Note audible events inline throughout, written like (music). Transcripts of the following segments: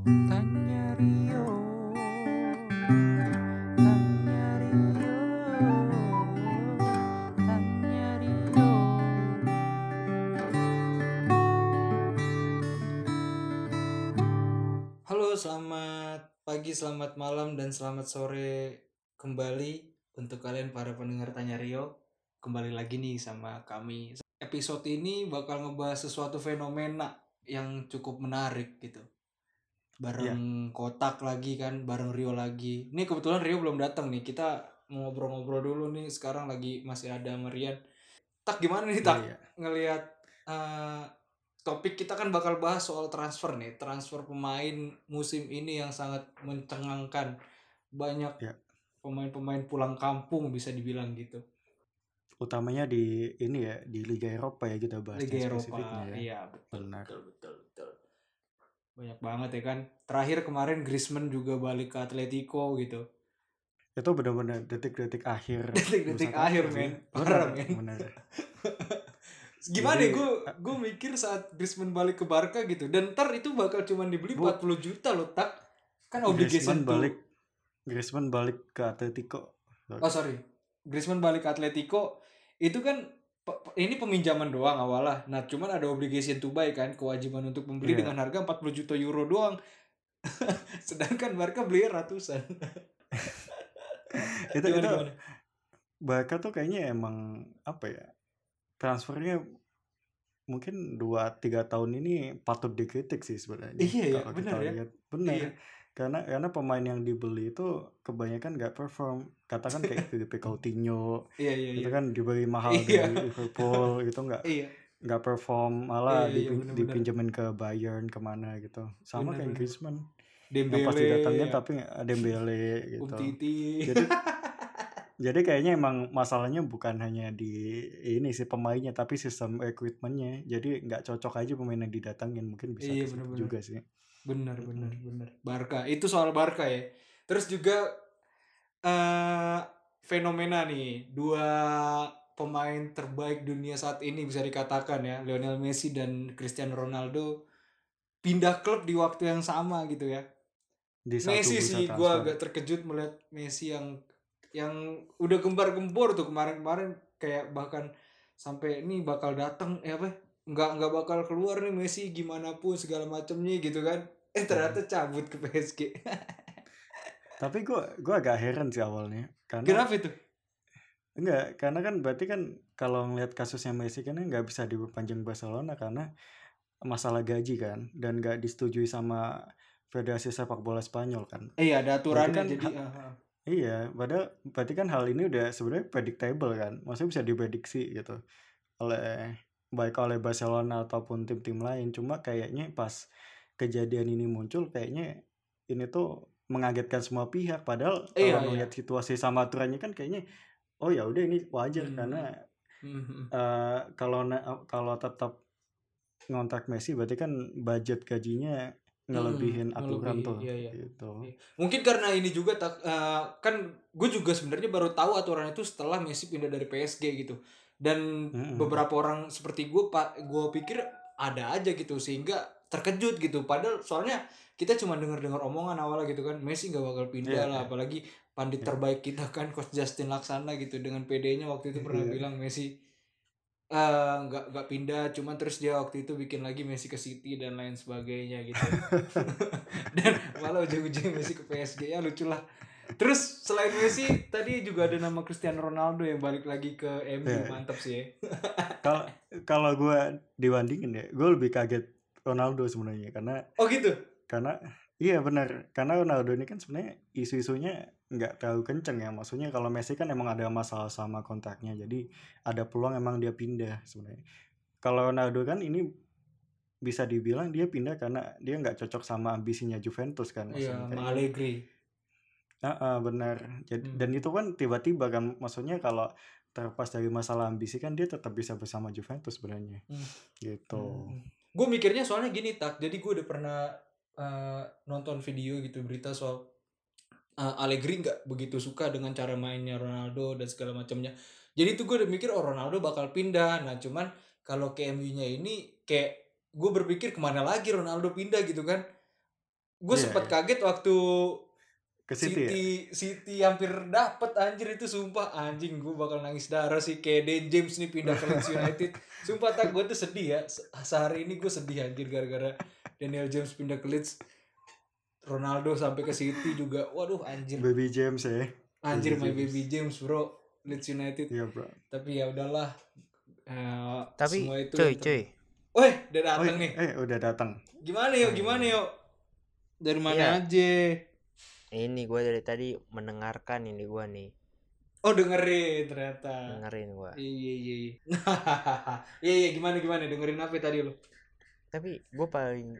Halo selamat pagi, selamat malam, dan selamat sore kembali untuk kalian para pendengar Tanya Rio. Kembali lagi nih sama kami. Episode ini bakal ngebahas sesuatu fenomena yang cukup menarik gitu bareng kotak lagi kan bareng Rio lagi. Ini kebetulan Rio belum datang nih. Kita mau ngobrol-ngobrol dulu nih. Sekarang lagi masih ada Marian tak gimana nih tak? Iya. ngelihat eh, topik kita kan bakal bahas soal transfer nih. Transfer pemain musim ini yang sangat mencengangkan. Banyak Iya. pemain-pemain pulang kampung bisa dibilang gitu. Utamanya di ini ya di Liga Eropa ya kita bahas Liga Eropa. ya. iya betul Benar. betul betul betul banyak banget ya kan terakhir kemarin Griezmann juga balik ke Atletico gitu Itu benar-benar detik-detik akhir. Detik-detik akhir, transfer men. Parah, men. (laughs) gimana Jadi, ya gue gue mikir saat Griezmann balik ke Barca gitu dan ntar itu bakal cuman dibeli Bu- 40 juta loh tak kan obligation Griezmann tuh balik Griezmann balik ke Atletico. oh sorry Griezmann balik ke Atletico itu kan ini peminjaman doang awalnya nah cuman ada obligation to buy kan kewajiban untuk membeli Iya. dengan harga 40 juta euro doang (laughs) sedangkan Barca beli ratusan (laughs) itu Gimana, itu gimana? Barca tuh kayaknya emang apa ya? Transfernya mungkin 2 3 tahun ini patut dikritik sih sebenarnya. Iya ya, kalau benar ya. lihat. Benar. Iya. Karena karena pemain yang dibeli itu kebanyakan nggak perform. Katakan kayak Filipe (laughs) Coutinho iya iya itu iya kan dibeli mahal Iya. dari Liverpool gitu nggak iya nggak perform malah Iya, iya, dipin- bener-bener. dipinjemin ke Bayern ke mana gitu sama Bener, kayak bener. Griezmann Dembele yang pasti datangnya ya. tapi Dembele (laughs) gitu Umtiti jadi (laughs) jadi kayaknya emang masalahnya bukan hanya di ini sih pemainnya tapi sistem recruitmentnya jadi nggak cocok aja pemain yang didatangin mungkin bisa Iya, ke situ bener-bener. juga sih bener bener bener. Barca itu soal Barca ya. Terus juga eh fenomena nih dua pemain terbaik dunia saat ini bisa dikatakan ya Lionel Messi dan Cristiano Ronaldo pindah klub di waktu yang sama gitu ya. Di satu Messi sih gue agak terkejut melihat Messi yang yang udah gembar-gembor tuh kemarin-kemarin kayak bahkan sampai ini bakal datang eh apa nggak nggak bakal keluar nih Messi gimana pun segala macamnya gitu kan eh ternyata cabut ke PSG tapi gue gue agak heran sih awalnya karena kenapa itu Enggak, karena kan berarti kan kalau ngelihat kasusnya Messi kan nggak bisa diperpanjang Barcelona karena masalah gaji kan dan nggak disetujui sama Federasi Sepak Bola Spanyol kan. eh ada aturannya kan jadi ha- ah. Iya, padahal berarti kan hal ini udah sebenarnya predictable kan. Maksudnya bisa diprediksi gitu oleh baik oleh Barcelona ataupun tim-tim lain. Cuma kayaknya pas kejadian ini muncul kayaknya ini tuh mengagetkan semua pihak padahal Iya, kalau iya. melihat situasi sama aturannya kan kayaknya oh ya udah ini wajar Hmm. karena Hmm, hmm. eh kalau tetap ngontrak Messi berarti kan budget gajinya ngelebihin Hmm, aturan tuh iya, iya. gitu. Iya. mungkin karena ini juga tak eh, kan gue juga sebenarnya baru tahu aturan itu setelah Messi pindah dari PSG gitu dan Mm-mm. beberapa orang seperti gue pak gue pikir ada aja gitu sehingga terkejut gitu padahal soalnya kita cuma dengar-dengar omongan awalnya gitu kan Messi nggak bakal pindah Iya, lah iya. apalagi pandit Iya. terbaik kita kan coach Justin Laksana gitu dengan PD-nya waktu itu pernah Iya. bilang Messi eh, nggak nggak pindah cuman terus dia waktu itu bikin lagi Messi ke City dan lain sebagainya gitu (laughs) dan malah ujung-ujungnya Messi ke PSG ya lucu lah terus selain Messi tadi juga ada nama Cristiano Ronaldo yang balik lagi ke MU Iya. mantap sih ya Kalau kalau gue dibandingin ya, gue lebih kaget Ronaldo sebenarnya karena oh gitu karena iya benar karena Ronaldo ini kan sebenarnya isu-isunya nggak terlalu kenceng ya. Maksudnya kalau Messi kan emang ada masalah sama kontraknya, jadi ada peluang emang dia pindah sebenarnya. Kalau Ronaldo kan ini bisa dibilang dia pindah karena dia nggak cocok sama ambisinya Juventus kan iya maksudnya sama. Allegri Ah, ah, benar. Jadi Hmm. dan itu kan tiba-tiba kan maksudnya kalau terlepas dari masalah ambisi kan dia tetap bisa bersama Juventus sebenarnya. Hmm. Gitu. gue mikirnya soalnya gini tak jadi gue udah pernah eh, nonton video gitu berita soal eh, Allegri nggak begitu suka dengan cara mainnya Ronaldo dan segala macamnya jadi tuh gue udah mikir oh Ronaldo bakal pindah nah cuman kalau ke MU nya ini kayak gue berpikir ke mana lagi Ronaldo pindah gitu kan gue Iya, sempat iya. kaget waktu ke City, City ya? City hampir dapet anjir itu sumpah. Anjing gue bakal nangis darah sih. Kayak Dan James nih pindah ke Leeds United. (laughs) Sumpah tak gue tuh sedih ya. Se- sehari ini gue sedih anjir gara-gara Daniel James pindah ke Leeds. Ronaldo sampai ke City juga. Waduh anjir. Baby James ya. Anjir my James. baby James. Bro. Leeds United. Iya bro. Tapi ya udahlah. Eh, Tapi semua itu cuy cuy, Weh, udah oh, dateng nih. eh udah datang gimana yuk gimana yuk? Dari mana Iya. aja ini gue dari tadi mendengarkan ini gue nih, oh dengerin ternyata dengerin gue. Iya iya iya. (laughs) Iya iya gimana gimana dengerin apa tadi lo? Tapi gue paling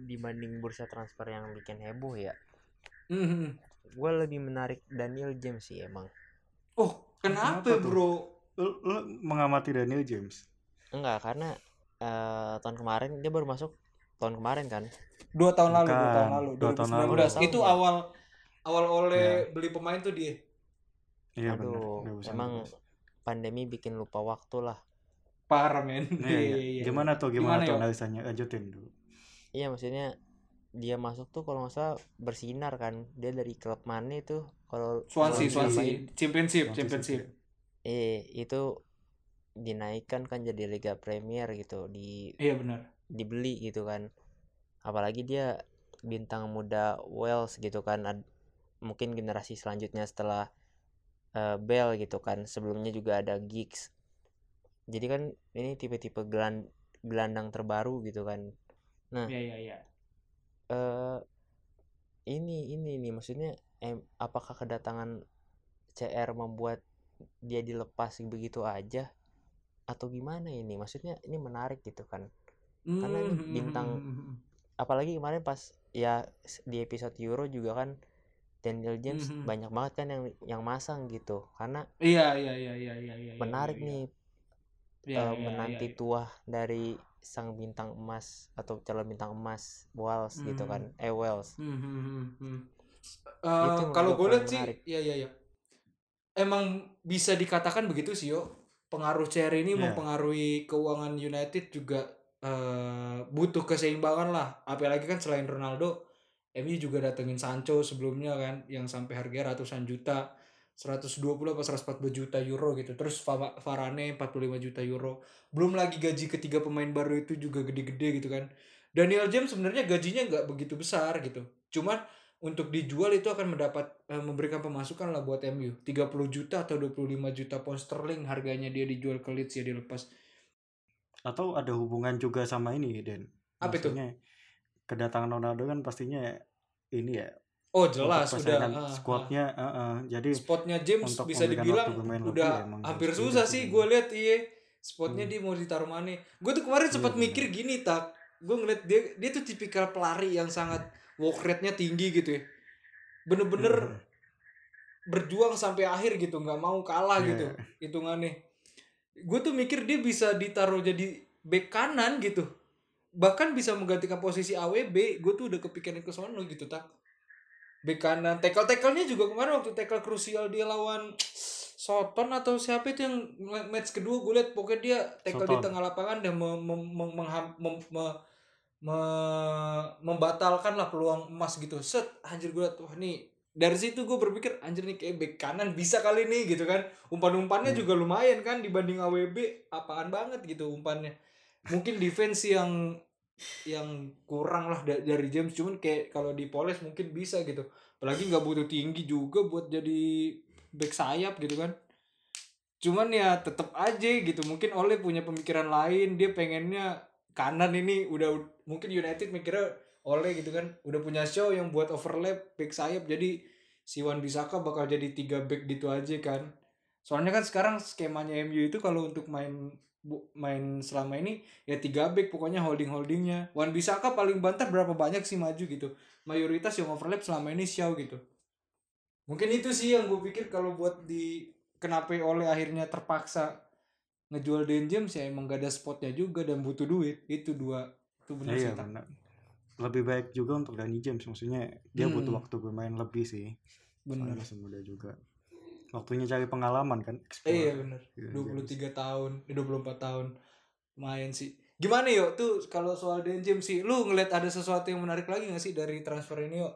dibanding bursa transfer yang bikin heboh ya, Mhm. gue lebih menarik Daniel James sih emang. Oh kenapa, Kenapa tuh? bro? lu mengamati Daniel James Enggak karena eh, tahun kemarin dia baru masuk tahun kemarin kan. Dua tahun lalu, dua Bukan, tahun lalu, dua tahun 2019. lalu. Itu awal awal oleh beli pemain tuh dia. iya benar Aduh, 2019. emang pandemi bikin lupa waktu lah. Parah men. Iya, iya. gimana tuh Gimana, gimana, tuh analisanya lanjutin dulu Iya maksudnya dia masuk tuh kalau nggak salah bersinar kan. Dia dari klub mana itu? Kalau Swansea, Swansea, Championship, Championship. Eh itu dinaikkan kan jadi Liga Premier gitu di Iya benar. dibeli gitu kan apalagi dia bintang muda Wales gitu kan Ad- mungkin generasi selanjutnya setelah eh, Bell gitu kan sebelumnya juga ada Giggs. Jadi kan ini tipe-tipe gelan gelandang terbaru gitu kan. Iya iya iya. eh ini ini nih maksudnya em, apakah kedatangan CR membuat dia dilepas begitu aja? Atau gimana ini? Maksudnya ini menarik gitu kan. Karena ini Mhm, bintang- mhm, mhm. apalagi kemarin pas ya di episode Euro juga kan Daniel James Mhm. banyak banget kan yang yang masang gitu karena Iya iya iya iya iya iya. menarik iya, nih Iya, eh, iya, menanti iya, iya. tuah dari sang bintang emas atau calon bintang emas Wales gitu kan eh Wales Hmm, hmm, hmm, hmm. Eh, menurut kalau gue lihat sih, menarik. ya ya ya. Emang bisa dikatakan begitu sih yo. Pengaruh CR ini Iya. mempengaruhi keuangan United juga eh, butuh keseimbangan lah. Apalagi kan selain Ronaldo, MU juga datengin Sancho sebelumnya kan, yang sampai harga ratusan juta, 120 apa 140 juta euro gitu. Terus Varane 45 juta euro. Belum lagi gaji ketiga pemain baru itu juga gede-gede gitu kan. Daniel James sebenarnya gajinya nggak begitu besar gitu. Cuman untuk dijual itu akan mendapat eh, memberikan pemasukan lah buat MU 30 juta atau 25 juta pound sterling harganya dia dijual ke Leeds ya dilepas atau ada hubungan juga sama ini Den Apa itu? Kedatangan Ronaldo kan pastinya ini ya oh jelas udah persaingan ah, squadnya eh, eh. jadi spotnya James untuk bisa dibilang bermain lebih udah emang hampir susah sih sih. gue lihat iya spotnya Hmm. dia mau ditaruh mana gue tuh kemarin Iya, sempat benar. mikir gini tak gue ngeliat dia dia tuh tipikal pelari yang sangat walk rate-nya tinggi gitu ya bener-bener Hmm. berjuang sampai akhir gitu nggak mau kalah Iya. gitu hitungannya gue tuh mikir dia bisa ditaruh jadi back kanan gitu bahkan bisa menggantikan posisi AWB gue tuh udah kepikiran ke sono gitu tak back kanan. Tackle tacklenya juga kemarin waktu tackle krusial dia lawan (sniffs) Soton atau siapa itu yang match kedua gue liat pokoknya dia tackle di Soton. tengah lapangan dan mem- mem- mem- mengham- mem- me- me- membatalkan lah peluang emas gitu. Set anjir gue liat wah nih. Dari situ gue berpikir anjir nih kayak back kanan bisa kali nih gitu kan. Umpan-umpannya Hmm. juga lumayan kan dibanding AWB apaan banget gitu umpannya mungkin defense yang yang kurang lah da- dari James. Cuman kayak kalau dipoles mungkin bisa gitu. Apalagi nggak butuh tinggi juga buat jadi back sayap gitu kan. Cuman ya tetep aja gitu. Mungkin Ole punya pemikiran lain. Dia pengennya kanan ini udah mungkin United mikirnya Ole gitu kan. Udah punya show yang buat overlap back sayap. Jadi si Wan Bisaka bakal jadi tiga back gitu aja kan. Soalnya kan sekarang skemanya MU itu kalau untuk main main selama ini ya tiga back pokoknya holding holdingnya Wan Bisaka paling banter berapa banyak sih maju gitu. Mayoritas yang overlap selama ini Shaw gitu. Mungkin itu sih yang gue pikir kalau buat di kenapa oleh akhirnya terpaksa ngejual Dan James ya emang gak ada spotnya juga dan butuh duit. Itu dua itu benar iya sih Tak. benar lebih baik juga untuk Danny James maksudnya dia Hmm. butuh waktu bermain lebih sih. Bener. Masih muda juga waktunya cari pengalaman kan Eh, iya explore. bener Iya, 23 tahun eh, 24 tahun lumayan sih Gimana yuk tuh kalau soal Dan James sih, lu ngeliat ada sesuatu yang menarik lagi gak sih dari transfer ini yuk?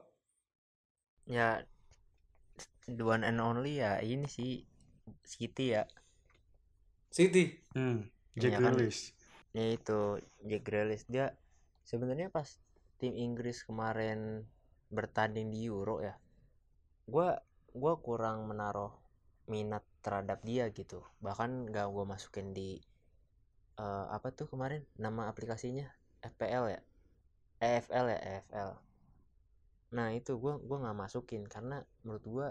Ya the one and only ya ini sih City ya. City. Hmm, Jack Iya kan? Grealish. Ya itu Jack Grealish dia sebenarnya pas tim Inggris kemarin bertanding di Euro ya. Gua gua kurang menaruh minat terhadap dia gitu. Bahkan gak gua masukin di eh, apa tuh kemarin nama aplikasinya FPL ya. EFL ya, EFL. Nah, itu gua gua nggak masukin karena menurut gua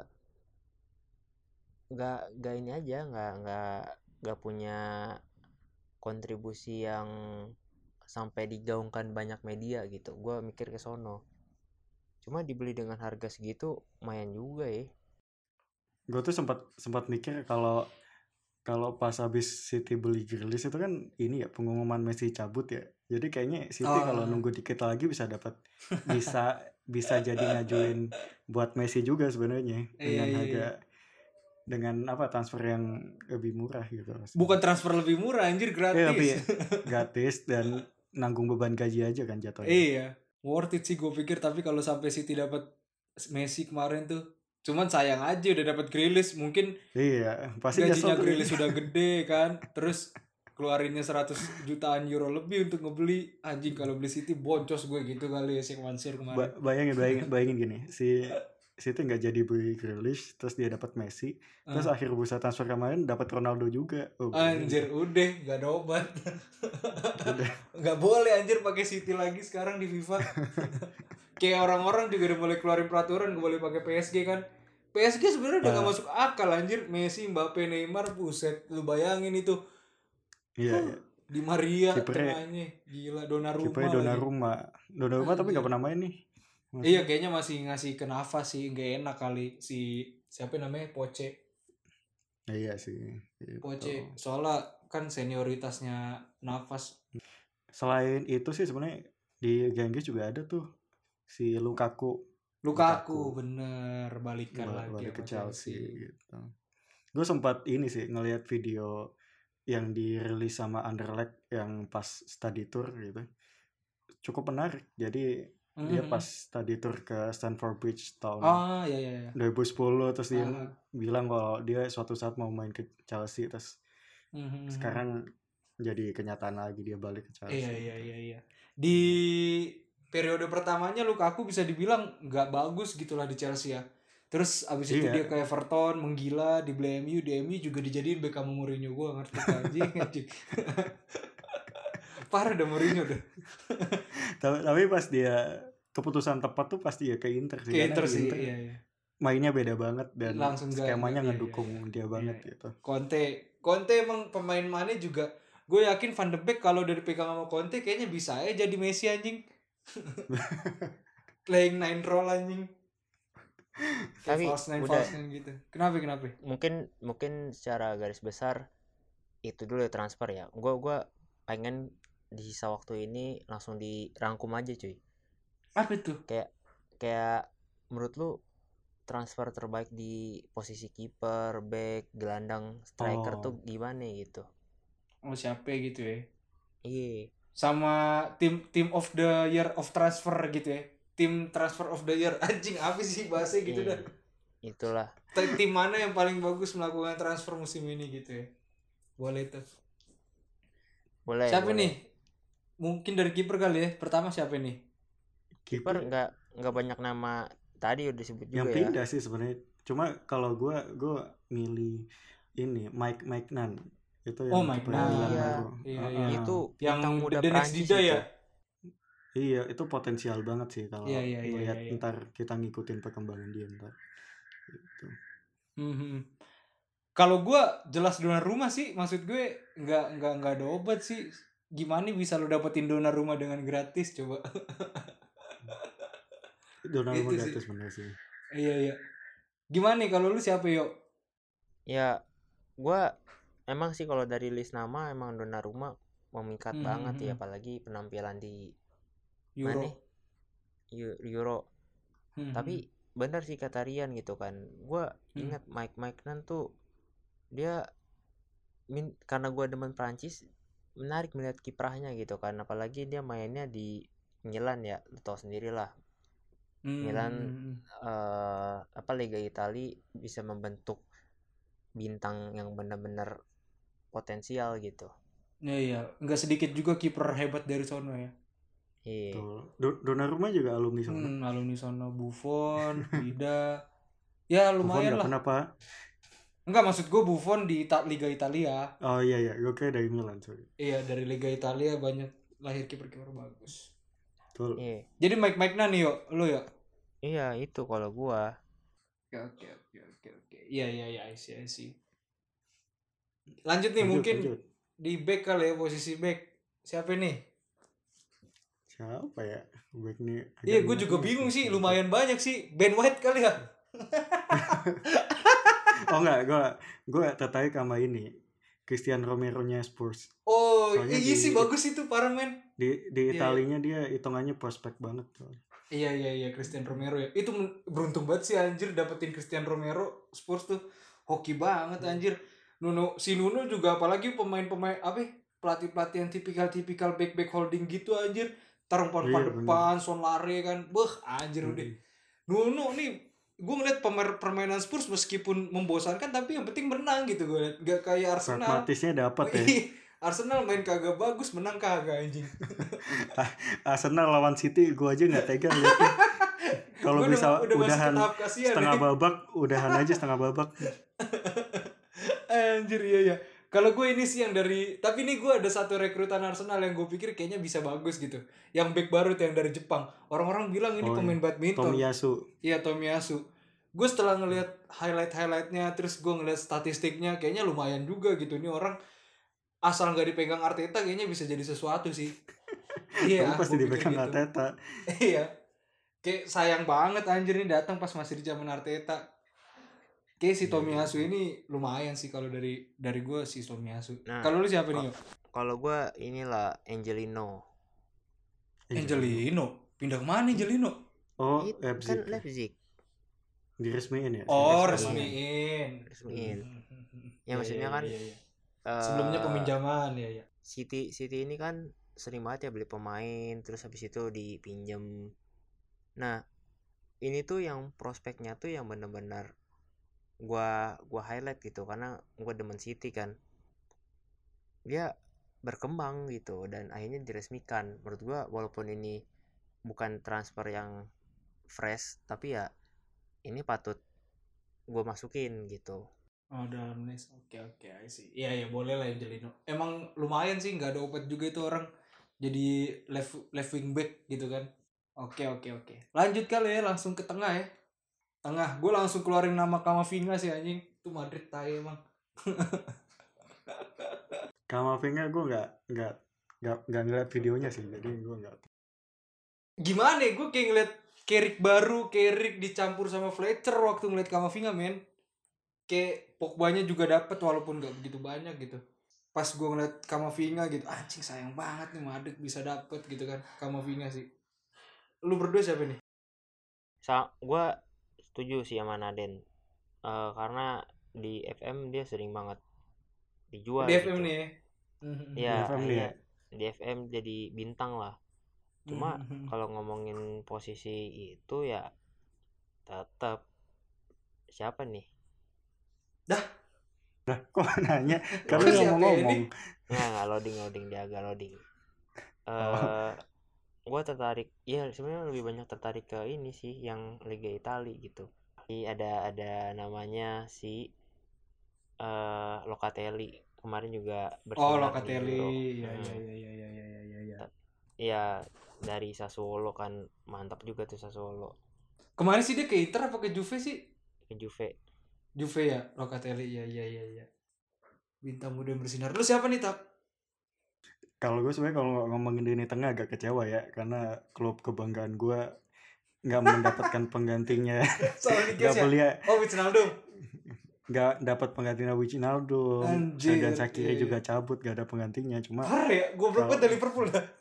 nggak nggak ini aja nggak nggak nggak punya kontribusi yang sampai digaungkan banyak media gitu gue mikir ke sono cuma dibeli dengan harga segitu lumayan juga ya Gue tuh sempat sempat mikir kalau kalau pas habis City beli Grealish itu kan ini ya pengumuman Messi cabut ya. Jadi kayaknya City Oh. kalau nunggu dikit lagi bisa dapat bisa bisa jadi ngajuin buat Messi juga sebenarnya Iya, dengan iya, harga dengan apa transfer yang lebih murah gitu. Bukan transfer lebih murah anjir gratis. Iya, tapi (laughs) gratis dan nanggung beban gaji aja kan jatuhnya. iya, worth it sih gue pikir tapi kalau sampai City dapat Messi kemarin tuh cuman sayang aja udah dapat Grealish mungkin Iya, pasti gajinya. Grealish sudah gede kan. Terus keluarinnya 100 jutaan euro lebih untuk ngebeli. Anjing kalau beli City boncos gue gitu kali ya si Mansur kemarin. Ba- bayangin bayangin bayangin gini. Si City nggak jadi beli Grealish terus dia dapat Messi terus Ah. akhir bursa transfer kemarin dapat Ronaldo juga. Oh, anjir udah gak ada obat. (laughs) Nggak boleh anjir pakai City lagi sekarang di FIFA (laughs) kayak orang-orang juga udah mulai keluarin peraturan gak boleh pakai PSG kan. PSG sebenarnya udah gak Ah. masuk akal anjir. Messi Mbappe Neymar buset. Lu bayangin itu. Iya iya. Di Maria tengahnya. Gila Donnarumma kipernya. Donnarumma. Donnarumma tapi Anjir. pernah main nih. Masih- Iya kayaknya masih ngasih ke nafas sih. Nggak enak kali si siapa namanya? Poce iya sih gitu. Poce soalnya kan senioritasnya nafas. Selain itu sih sebenarnya di Inggris juga ada tuh si Lukaku. Lukaku, Lukaku. bener balikan balik, lagi balik ke sama Chelsea. Gitu. Gue sempat ini sih ngelihat video yang dirilis sama Anderlecht yang pas study tour gitu. Cukup menarik. Jadi dia Mhm. pas study tour ke Stamford Bridge tahun ah ya ya ya 2010 terus dia Ah. bilang kalau dia suatu saat mau main ke Chelsea terus Mhm. sekarang jadi kenyataan lagi dia balik ke Chelsea iya iya iya iya. Di periode pertamanya Lukaku bisa dibilang nggak bagus gitulah di Chelsea ya. Terus abis itu Iya. dia ke Everton menggila di MU di MU juga dijadiin Beckham Mourinho. Gue ngerti anjing (laughs) anjing. Parah dah Mourinho dah tapi, tapi pas dia keputusan tepat tuh pasti ya ke Inter sih ke Inter sih Inter iya iya. mainnya beda banget dan Langsung skemanya nggak- iya, ngedukung dia banget Iya. gitu. Conte Conte emang pemain mana juga gue yakin Van de Beek kalau udah dipegang sama Conte kayaknya bisa ya jadi Messi anjing playing nine role anjing. Tapi false nine udah- false nine gitu. Kenapa kenapa? Mungkin mungkin secara garis besar itu dulu ya transfer ya. Gue gua pengen di sisa waktu ini langsung dirangkum aja cuy. Apa itu? Kayak menurut lu transfer terbaik di posisi kiper, back, gelandang, striker Oh. tuh gimana gitu? oh siapa gitu ya? Iya, sama tim tim of the year of transfer gitu ya tim transfer of the year (laughs) anjing apa sih bahasa gitu iya. dah Itulah. Tim mana yang paling bagus melakukan transfer musim ini gitu ya boleh tuh Boleh. siapa boleh. nih mungkin dari kiper kali ya pertama siapa nih Kiper nggak nggak banyak nama tadi udah disebut juga yang ya. pindah sih sebenarnya cuma kalau gua gua milih ini Mike Mike Nan itu yang Oh, Mike kiper Nan. Milan Iya. baru. Iya, iya. Itu yang bintang muda The Next Prancis Dida itu. ya iya itu potensial banget sih kalau Iya, iya, iya, lihat iya, iya. ntar kita ngikutin perkembangan dia ntar gitu. Mhm. Kalau gua jelas donor rumah sih, maksud gue nggak nggak nggak ada obat sih. Gimana bisa lo dapetin donor rumah dengan gratis coba? (laughs) Donnarumma Itu sih. gratis bener sih iya iya. Gimana nih kalau lu siapa yuk? Ya, gua emang sih kalau dari list nama emang Donnarumma memikat Hmm, banget hmm, ya hmm. apalagi penampilan di Euro. mana? Eu- Euro. Mhm. Tapi benar sih kata Rian gitu kan. Gua Hmm. ingat Mike Mike Nan tuh dia min karena gua demen Prancis menarik melihat kiprahnya gitu kan apalagi dia mainnya di Milan ya lu tahu sendiri lah Milan Hmm. eh apa Liga Italia bisa membentuk bintang yang benar-benar potensial gitu Ya iya, nggak sedikit juga kiper hebat dari sono ya. iya Tuh. Do- Donnarumma juga alumni sana. Hmm, alumni sono Buffon, (laughs) Vida. Ya Buffon lumayan nggak lah. kenapa? Enggak maksud gue Buffon di Ita- Liga Italia. Oh iya iya, gue kayak dari Milan sorry. Iya dari Liga Italia banyak lahir kiper-kiper bagus. Betul. iya Jadi Mike Mike nih yo, lo ya. iya itu kalau gua Oke oke oke oke oke. Iya iya iya, I see I see. Lanjut nih Lanjut, mungkin lanjut. di back kali ya posisi back. Siapa nih? Siapa ya? Back nih. Iya, gue juga bingung sih. sih. Lumayan banyak sih. Ben White kali ya. (laughs) Oh enggak, gue gue tertarik sama ini. Christian Romero-nya Spurs. Oh, Soalnya iya di- sih bagus itu parah men. Di di Iya, Italinya dia hitungannya prospek banget. tuh. Iya iya iya Christian Romero ya. Itu beruntung banget sih anjir dapetin Christian Romero Spurs tuh hoki banget anjir. Nuno si Nuno juga apalagi pemain-pemain apa ya, pelatih-pelatih yang tipikal-tipikal back-back holding gitu anjir. Taruh umpan Iya, depan, son lare kan. Beh, anjir udah. Hmm. Nuno nih gue ngeliat pemer- permainan Spurs meskipun membosankan tapi yang penting menang gitu gue liat. Gak kayak Arsenal. Pragmatisnya dapat ya. Arsenal main kagak bagus menang kagak anjing. Arsenal lawan City gue aja nggak tega liatnya. (laughs) Kalau udah- bisa udah udahan setengah nih. babak, udahan aja setengah babak. (laughs) Anjir iya ya. Kalau gue ini sih yang dari tapi ini gue ada satu rekrutan Arsenal yang gue pikir kayaknya bisa bagus gitu. Yang back baru tuh yang dari Jepang. Orang-orang bilang ini Oh, pemain badminton. Tomiyasu. Iya Tomiyasu. Gue setelah ngelihat highlight highlightnya, terus gue ngeliat statistiknya, kayaknya lumayan juga gitu. Ini orang asal nggak dipegang Arteta kayaknya bisa jadi sesuatu sih. (laughs) Iya. Tapi pasti dipegang gitu. Arteta. (laughs) Iya. Kayak sayang banget anjir nih datang pas masih di zaman Arteta. Kayak si Iya, Tomiyasu ini lumayan sih kalau dari dari gue si Tomiyasu. Nah, kalau lu siapa nih? Kalau gua inilah Angelino Angelino. Pindah ke mana Angelino? Oh, It- Leipzig. kan Leipzig Diresmiin ya? Oh, resmiin. Resmiin. Hmm. Ya, maksudnya kan, iya, iya. Eh, sebelumnya peminjaman ya ya. City City ini kan sering banget ya beli pemain terus habis itu dipinjem nah ini tuh yang prospeknya tuh yang bener-bener gua gua highlight gitu karena gua demen City kan dia berkembang gitu dan akhirnya diresmikan menurut gua walaupun ini bukan transfer yang fresh tapi ya ini patut gua masukin gitu Oh dalam list. Oke oke I see. Iya iya boleh lah Angelino. Emang lumayan sih nggak ada obat juga itu orang jadi left left wing back gitu kan. Oke oke oke. Lanjut kali ya langsung ke tengah ya. Tengah. Gue langsung keluarin nama Kamavinga sih anjing. Itu Madrid tai emang. (laughs) Kamavinga gue nggak nggak nggak nggak ngeliat videonya sih, jadi gue nggak. Gimana ya gue kayak ngeliat Kerik baru, Kerik dicampur sama Fletcher waktu ngeliat Kamavinga men. Kayak Pogba-nya juga dapet walaupun gak begitu banyak gitu. Pas gue ngeliat Kamavinga gitu, anjing sayang banget nih Madrid bisa dapet gitu kan. Kamavinga sih. Lu berdua siapa nih? sa gua setuju sih sama Naden Eh, karena di FM dia sering banget dijual Di FM gitu. nih ya. Ya Di FM dia. iya. di FM jadi bintang lah cuma Mhm. kalau ngomongin posisi itu ya tetap siapa nih Lah, kok (laughs) nanya? Kan Kok lu siapa ngomong-ngomong. ini? nggak nggak loading loading dia agak loading eh Oh. Gue tertarik ya sebenarnya lebih banyak tertarik ke ini sih yang Liga Italia gitu Jadi ada ada namanya si eh Locatelli kemarin juga Oh bersinar di Locatelli. Iya Hmm. iya iya iya iya iya iya iya. ya dari Sassuolo kan mantap juga tuh Sassuolo Kemarin sih dia ke Inter apa ke Juve sih? ke Juve Juve ya, Locatelli. Iya iya iya iya. Bintang muda yang bersinar. Lu siapa nih, Tak? Kalau gue sebenarnya kalau ngomongin lini tengah agak kecewa ya, karena klub kebanggaan gue nggak mendapatkan (laughs) penggantinya. Gak Nikes ya? beli Oh, Wijnaldum. nggak dapat penggantinya Wijnaldum. Dan iya. juga cabut, gak ada penggantinya. Cuma ya, Kalau- banget dari Liverpool dah. (laughs)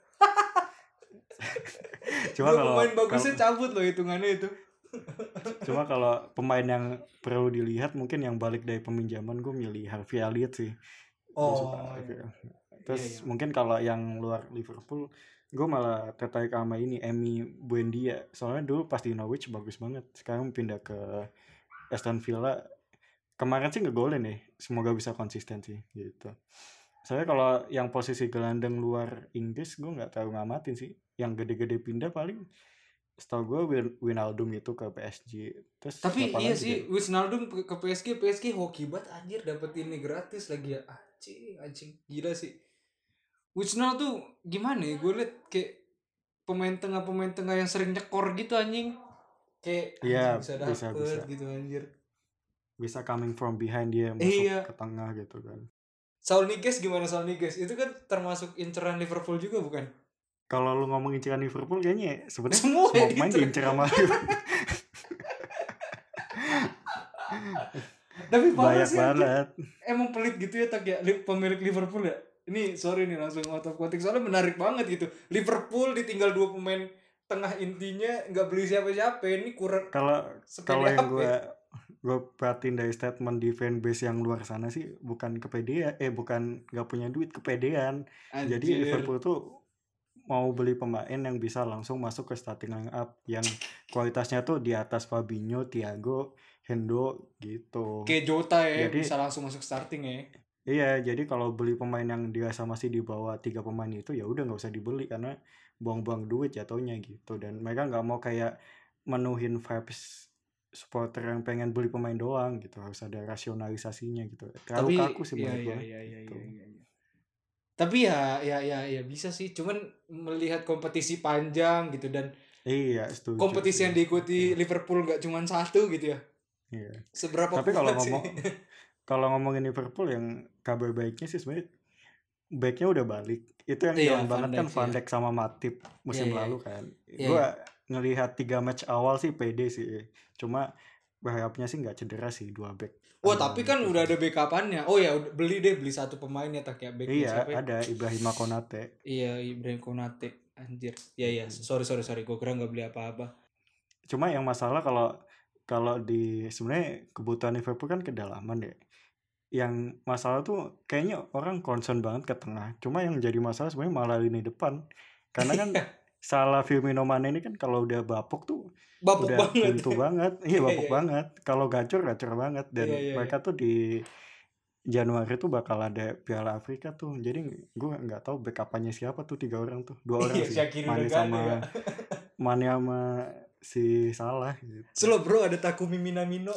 cuma Dua kalau pemain bagusnya kalau- cabut loh hitungannya itu. (laughs) cuma kalau pemain yang perlu dilihat mungkin yang balik dari peminjaman gue milih Harvey Elliott sih. Oh, suka iya. Terus iya, iya. mungkin kalau yang luar Liverpool gue malah tertarik sama ini Emi Buendia soalnya dulu pas di Norwich bagus banget sekarang pindah ke Aston Villa kemarin sih ngegolin nih semoga bisa konsisten sih gitu soalnya kalau yang posisi gelandang luar Inggris gue nggak tahu ngamatin sih yang gede-gede pindah paling setahu gue Win Winaldum itu ke PSG terus Tapi iya sih, deh? Wijnaldum ke ke PSG, PSG hoki banget anjir dapet ini gratis lagi ya. Anjing, anjing gila sih. Wijnaldum tuh gimana ya? Gue liat kayak pemain tengah pemain tengah yang sering nyekor gitu anjing. Kayak anjing Iya, bisa bisa, dapet bisa. gitu anjir. bisa coming from behind dia masuk Iya. ke tengah gitu kan Saul Niguez gimana Saul Niguez? Itu kan termasuk inceran Liverpool juga bukan? kalau lu ngomong inceran Liverpool kayaknya sebenarnya Semua semua pemain diincer. sama. Tapi parah banyak sih anjir. banget emang pelit gitu ya tak ya Li- pemilik Liverpool ya ini sorry nih langsung out of context soalnya menarik banget gitu Liverpool ditinggal dua pemain tengah intinya nggak beli siapa-siapa ini kurang kalau kalau yang gue ya? gue perhatiin dari statement di fanbase yang luar sana sih bukan kepedean eh bukan nggak punya duit kepedean jadi Anjir. Liverpool tuh mau beli pemain yang bisa langsung masuk ke starting line up yang kualitasnya tuh di atas Fabinho, Thiago, Hendo gitu. kayak Jota ya Jadi- bisa langsung masuk starting ya Iya, jadi kalau beli pemain yang dirasa masih di bawah tiga pemain itu ya udah nggak usah dibeli karena buang-buang duit jatuhnya gitu. Dan mereka nggak mau kayak menuhin vibes supporter yang pengen beli pemain doang gitu harus ada rasionalisasinya gitu. Terlalu tapi kaku sih iya, menurut iya, iya, iya, gitu. iya, iya, iya. tapi ya ya ya ya bisa sih cuman melihat kompetisi panjang gitu dan iya setuju kompetisi yang diikuti Liverpool nggak cuma satu gitu ya. Iya. Seberapa tapi kalau ngomong (laughs) kalau ngomongin Liverpool yang kabar baiknya sih sebenarnya backnya udah balik itu yang Iya, down Van banget kan Dijk, Van iya. Dijk sama Matip musim Iya, iya. lalu kan Iya, gua ngelihat tiga match awal sih pede sih cuma berharapnya sih nggak cedera sih dua back Wah tapi kan udah ada backupannya. Oh ya beli deh beli satu pemain ya tak ya back iya siapa ya? ada Ibrahim Konate Iya Ibrahim Konate anjir. Iya iya Hmm. sorry sorry sorry gue kira nggak beli apa-apa. cuma yang masalah kalau kalau di sebenarnya kebutuhan Liverpool kan kedalaman deh yang masalah tuh kayaknya orang concern banget ke tengah. Cuma yang jadi masalah sebenarnya malah lini depan. Karena kan (laughs) salah Firmino Mane ini kan kalau udah bapuk tuh Bapuk udah banget. banget. (laughs) Iya Iya, bapuk iya. banget. Kalau gacor gacor banget. Dan Iya, mereka tuh di Januari tuh bakal ada Piala Afrika tuh. Jadi gue nggak tahu backupannya siapa tuh tiga orang tuh. Dua (laughs) orang sih. Mane sama ya. Mane sama si Salah gitu. Slow bro ada Takumi Minamino.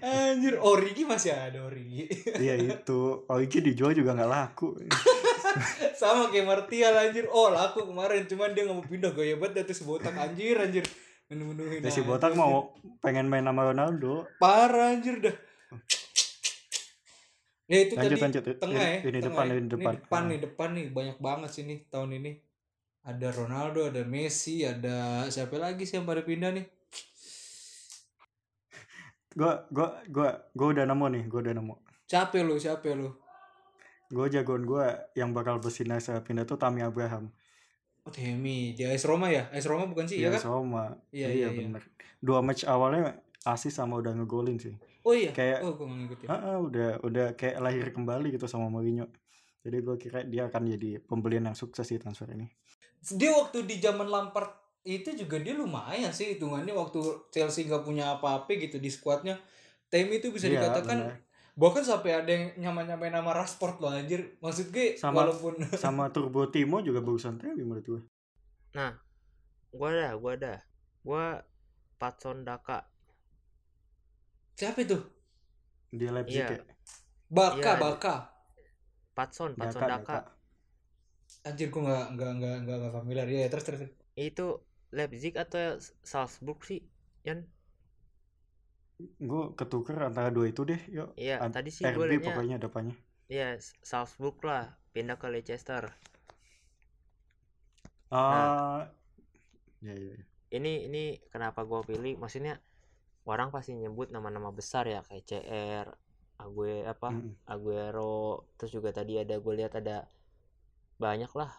Anjir, Origi masih ada Origi. Iya itu Origi dijual juga nggak laku. Sama kayak Martial anjir. Oh, laku kemarin cuman dia nggak mau pindah gaya banget dari si botak anjir anjir. Menu-menuhin. Ya si Botak anjir. mau pengen main sama Ronaldo. parah anjir dah. Ya itu Lanjut tadi lanjut. tengah ya. Ini, ini tengah depan ya. ini depan. Ini depan nih, depan nih banyak banget sih nih tahun ini. Ada Ronaldo, ada Messi, ada siapa lagi sih yang pada pindah nih? Gua gua gua gua udah nemu nih, gua udah nemu. Siapa lu? Siapa lu? Gua jagoan gua yang bakal bersinar saya pindah tuh Tammy Abraham. Oh, Temi, di AS Roma ya? AS Roma bukan sih, ya Iya kan? sama. Iya, Iya, iya, iya. bener. Dua match awalnya asis sama udah ngegolin sih. Oh iya. Kayak- oh, gue ngikutin. Ah, ah, udah udah kayak lahir kembali gitu sama Mourinho. Jadi gua kira dia akan jadi pembelian yang sukses sih transfer ini. Dia waktu di zaman Lampard itu juga dia lumayan sih hitungannya waktu Chelsea nggak punya apa-apa gitu di skuadnya. Temi itu bisa Iya, dikatakan bener. bahkan sampai ada yang nyaman-nyamain nama Rashford loh anjir. Maksud gue Sama- walaupun (laughs) Sama Turbo Timo juga bagusan Tammy menurut gua. Gua ada, gua ada. Gua Patson Daka. siapa itu? Di Leipzig Iya. ya. Baka, Iya, Baka. Patson, Patson Daka, Daka. Daka. Anjir gue nggak nggak nggak nggak nggak familiar ya terus terus. terus. Itu Leipzig atau Salzburg sih? Yan? Gue ketuker antara dua itu deh, yuk. Iya, Ad- tadi sih gue RB pokoknya depannya. Iya, Salzburg lah, pindah ke Leicester. Ah, ya ya. ya. Ini ini kenapa gua pilih? Maksudnya orang pasti nyebut nama-nama besar ya kayak CR, Ague apa? Mm-mm. Aguero, terus juga tadi ada gue lihat ada banyak lah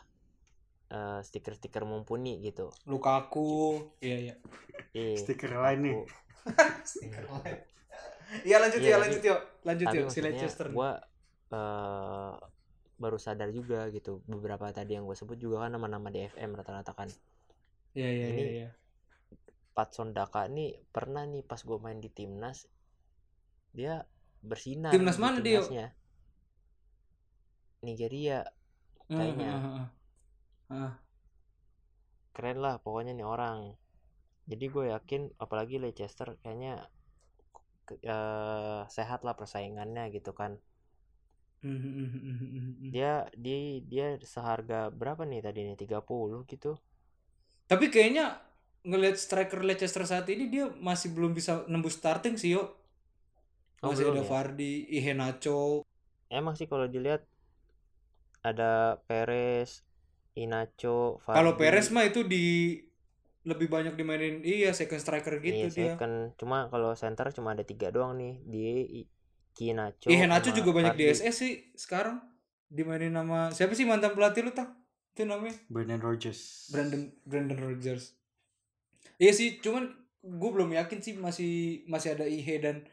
eh, stiker-stiker mumpuni gitu. Lukaku. Iya iya. Iya. Stiker lain nih. (laughs) Stiker lain. Iya lanjut Iya, ya, lanjut yuk. Lanjut yuk si Leicester. gue eh baru sadar juga gitu beberapa tadi yang gue sebut juga kan nama-nama di FM rata-rata kan Iya iya iya iya. Patson Daka nih pernah nih pas gue main di timnas dia bersinar Timnas di mana dia, Yo? timnasnya. Nigeria kayaknya. Heeh, heeh, heeh. keren lah pokoknya nih orang jadi gue yakin apalagi Leicester kayaknya eh, sehat lah persaingannya gitu kan Hmm, hmm, hmm, dia di dia seharga berapa nih tadi nih 30 gitu Tapi kayaknya ngelihat striker Leicester saat ini dia masih belum bisa nembus starting sih yo. Oh, Masih ada ya? Vardy, Iheanacho. emang sih kalau dilihat ada Perez Inacho Kalau Perez mah itu di lebih banyak dimainin iya second striker gitu iya dia. second cuma kalau center cuma ada tiga doang nih di Kinacho Iheanacho sama juga banyak di. SS sih sekarang. Dimainin nama siapa sih mantan pelatih lu tak? Itu namanya Brendan Rodgers Brandon Brandon Rodgers. Iya sih, cuman gue belum yakin sih masih masih ada Ihe dan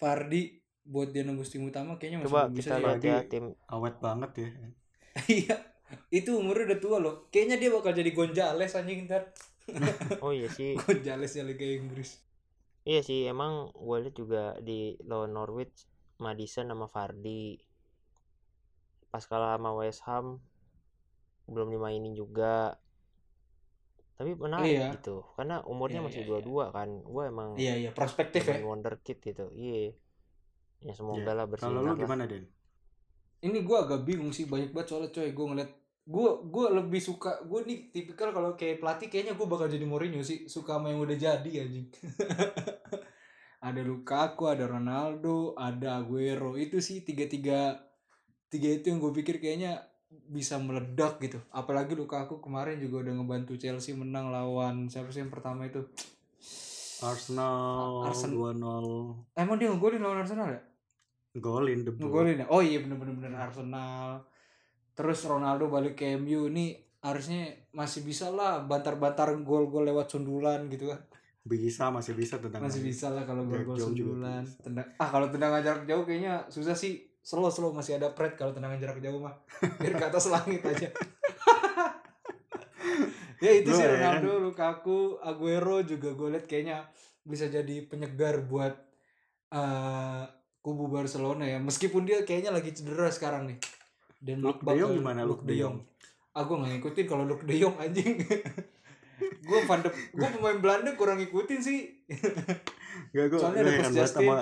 Vardy buat dia nembus tim utama kayaknya masih coba belum bisa kita sih. lihat ya tim awet banget ya (laughs) Iya. Itu umurnya udah tua loh. Kayaknya dia bakal jadi Gonzales anjing ntar. (laughs) oh iya sih (laughs) Gonzales ya Liga Inggris. Iya sih, emang gue liat juga di lawan Norwich, Madison sama Vardy. Pas kalah sama West Ham, belum dimainin juga. Tapi menarik Iya. gitu, karena umurnya Iya, masih iya, dua-dua kan. Gue emang Iya iya, prospektif ya. demen wonderkid gitu. Iya. Ya semoga Ya, lah bersinar kalau lu gimana Den Ini gue agak bingung sih banyak banget soalnya coy. Gue ngeliat gue gue lebih suka gue nih tipikal kalau kayak pelatih kayaknya gue bakal jadi Mourinho sih. Suka sama yang udah jadi anjing. (laughs) Ada Lukaku ada Ronaldo ada Aguero. Itu sih tiga tiga tiga itu yang gue pikir kayaknya bisa meledak gitu. Apalagi Lukaku kemarin juga udah ngebantu Chelsea menang lawan siapa sih yang pertama itu? Arsenal Arsen- 2-0 emang dia ngegolin lawan Arsenal ya? Golin ngegolin ya? Oh iya bener bener bener Arsenal terus Ronaldo balik ke MU ini harusnya masih bisa lah bantar-bantar gol-gol lewat sundulan gitu kan. Bisa masih bisa tentang masih bisa lah kalau gol-gol sundulan tendang ah kalau tendangan jarak jauh kayaknya susah sih. Slow slow masih ada pret kalau tendangan jarak jauh mah. Biar ke atas langit aja. (laughs) Ya itu Lu sih ya Ronaldo Lukaku Aguero juga gue liat kayaknya bisa jadi penyegar buat eh, kubu Barcelona ya. Meskipun dia kayaknya lagi cedera sekarang nih dan Luke De Jong gimana, Luke De Jong? ah gue gak ngikutin kalau Luke De Jong anjing gue pandep gue pemain Belanda kurang ngikutin sih Gak gue Soalnya ada heran banget sama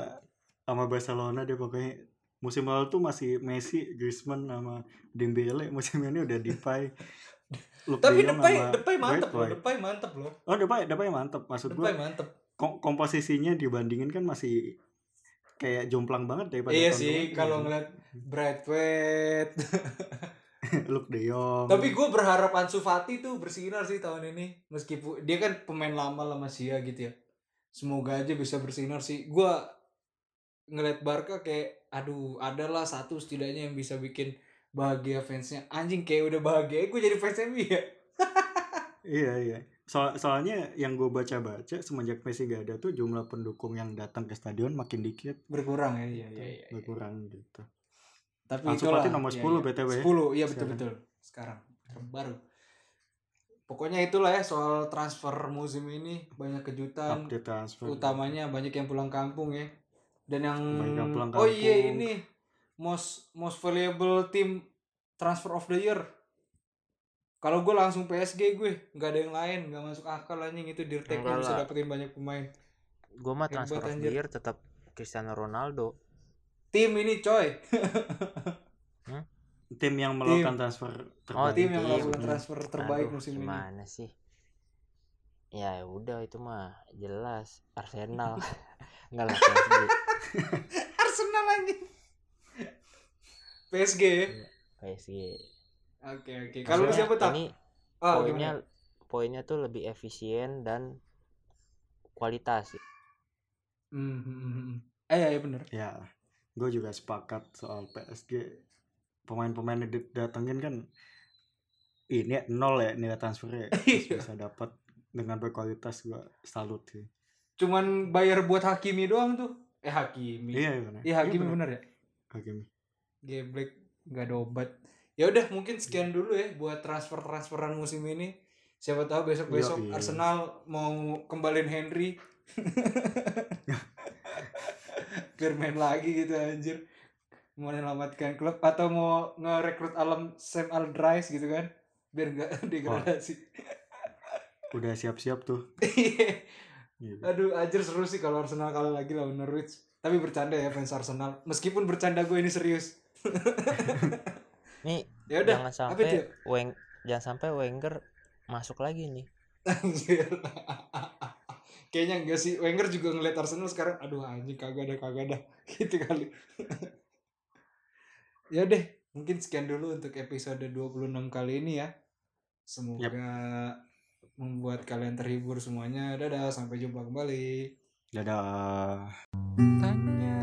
sama Barcelona dia pokoknya musim lalu tuh masih Messi, Griezmann sama Dembele musim ini udah Depay. (laughs) Luke Tapi De Jong Depay, Depay mantep loh. Depay mantep loh. Oh Depay, Depay mantep. Maksud Depay gue mantep. kom- komposisinya dibandingin kan masih kayak jomplang banget daripada Iya sih, kalau ngeliat Bradford. (laughs) Luke De Jong. Tapi gue berharap Ansu Fati tuh bersinar sih tahun ini. Meskipun dia kan pemain lama lah masih ya gitu ya. Semoga aja bisa bersinar sih. Gue ngeliat Barca kayak, aduh, adalah satu setidaknya yang bisa bikin bahagia fansnya. Anjing kayak udah bahagia, gue jadi fans MU ya. (laughs) Iya iya. Soal soalnya yang gue baca-baca semenjak Messi gak ada tuh jumlah pendukung yang datang ke stadion makin dikit, Berkurang ya, iya, iya, iya. berkurang gitu. Tapi Ansu itulah. Fati nomor iya, 10 iya. BTW. 10, iya betul-betul. Sekarang baru. Pokoknya itulah ya soal transfer musim ini banyak kejutan. Update transfer. Utamanya banyak yang pulang kampung ya. Dan yang Banyak yang pulang Oh iya kampung. ini most most valuable team transfer of the year. Kalau gue langsung PSG gue, nggak ada yang lain, nggak masuk akal anjing itu Dirtek bisa dapetin banyak pemain. Gue mah Hebat, transfer of the year tetap Cristiano Ronaldo. Tim ini coy, Tim yang melakukan transfer Oh, terbaik. tim yang Tim. melakukan transfer terbaik Aduh, musim ini. gimana sih? Ya udah itu mah jelas Arsenal. (laughs) Enggak lah PSG. (laughs) Arsenal anjing. PSG ya. PSG. Oke oke. Kalau lu Maksudnya siapa tak? Ini Ah, poinnya gimana? poinnya tuh lebih efisien dan kualitas. Hmm, hmm, hmm, hmm. Eh ya, ya bener. Ya, gue juga sepakat soal PSG. Pemain-pemain yang didatengin kan ini nol ya nilai transfernya. (laughs) Iya. bisa dapat dengan berkualitas gue salut sih. Cuman bayar buat Hakimi doang tuh. eh Hakimi Iya, iya benar. iya Hakimi bener ya Hakimi. Geblek nggak ada obat. Ya udah mungkin sekian dulu ya buat transfer transferan musim ini. Siapa tahu besok besok Yoi. Arsenal mau kembaliin Henry. (laughs) Biar main lagi gitu anjir. Mau menyelamatkan klub atau mau ngerekrut alam Sam Allardyce gitu kan. Biar nggak (laughs) degradasi. Udah siap-siap tuh. Gitu. Aduh, anjir seru sih kalau Arsenal kalah lagi lawan Norwich. Tapi bercanda ya fans Arsenal. Meskipun bercanda gue ini serius. (laughs) nih Ya udah, jangan sampai Weng jangan sampai Wenger masuk lagi nih. (laughs) Kayaknya enggak sih. Wenger juga ngeliat Arsenal sekarang. Aduh anjing kagak ada kagak ada. (laughs) Gitu kali. (laughs) ya deh. Mungkin sekian dulu untuk episode 26 kali ini ya. Semoga membuat kalian terhibur semuanya. Dadah. Sampai jumpa kembali. Dadah. Tanya.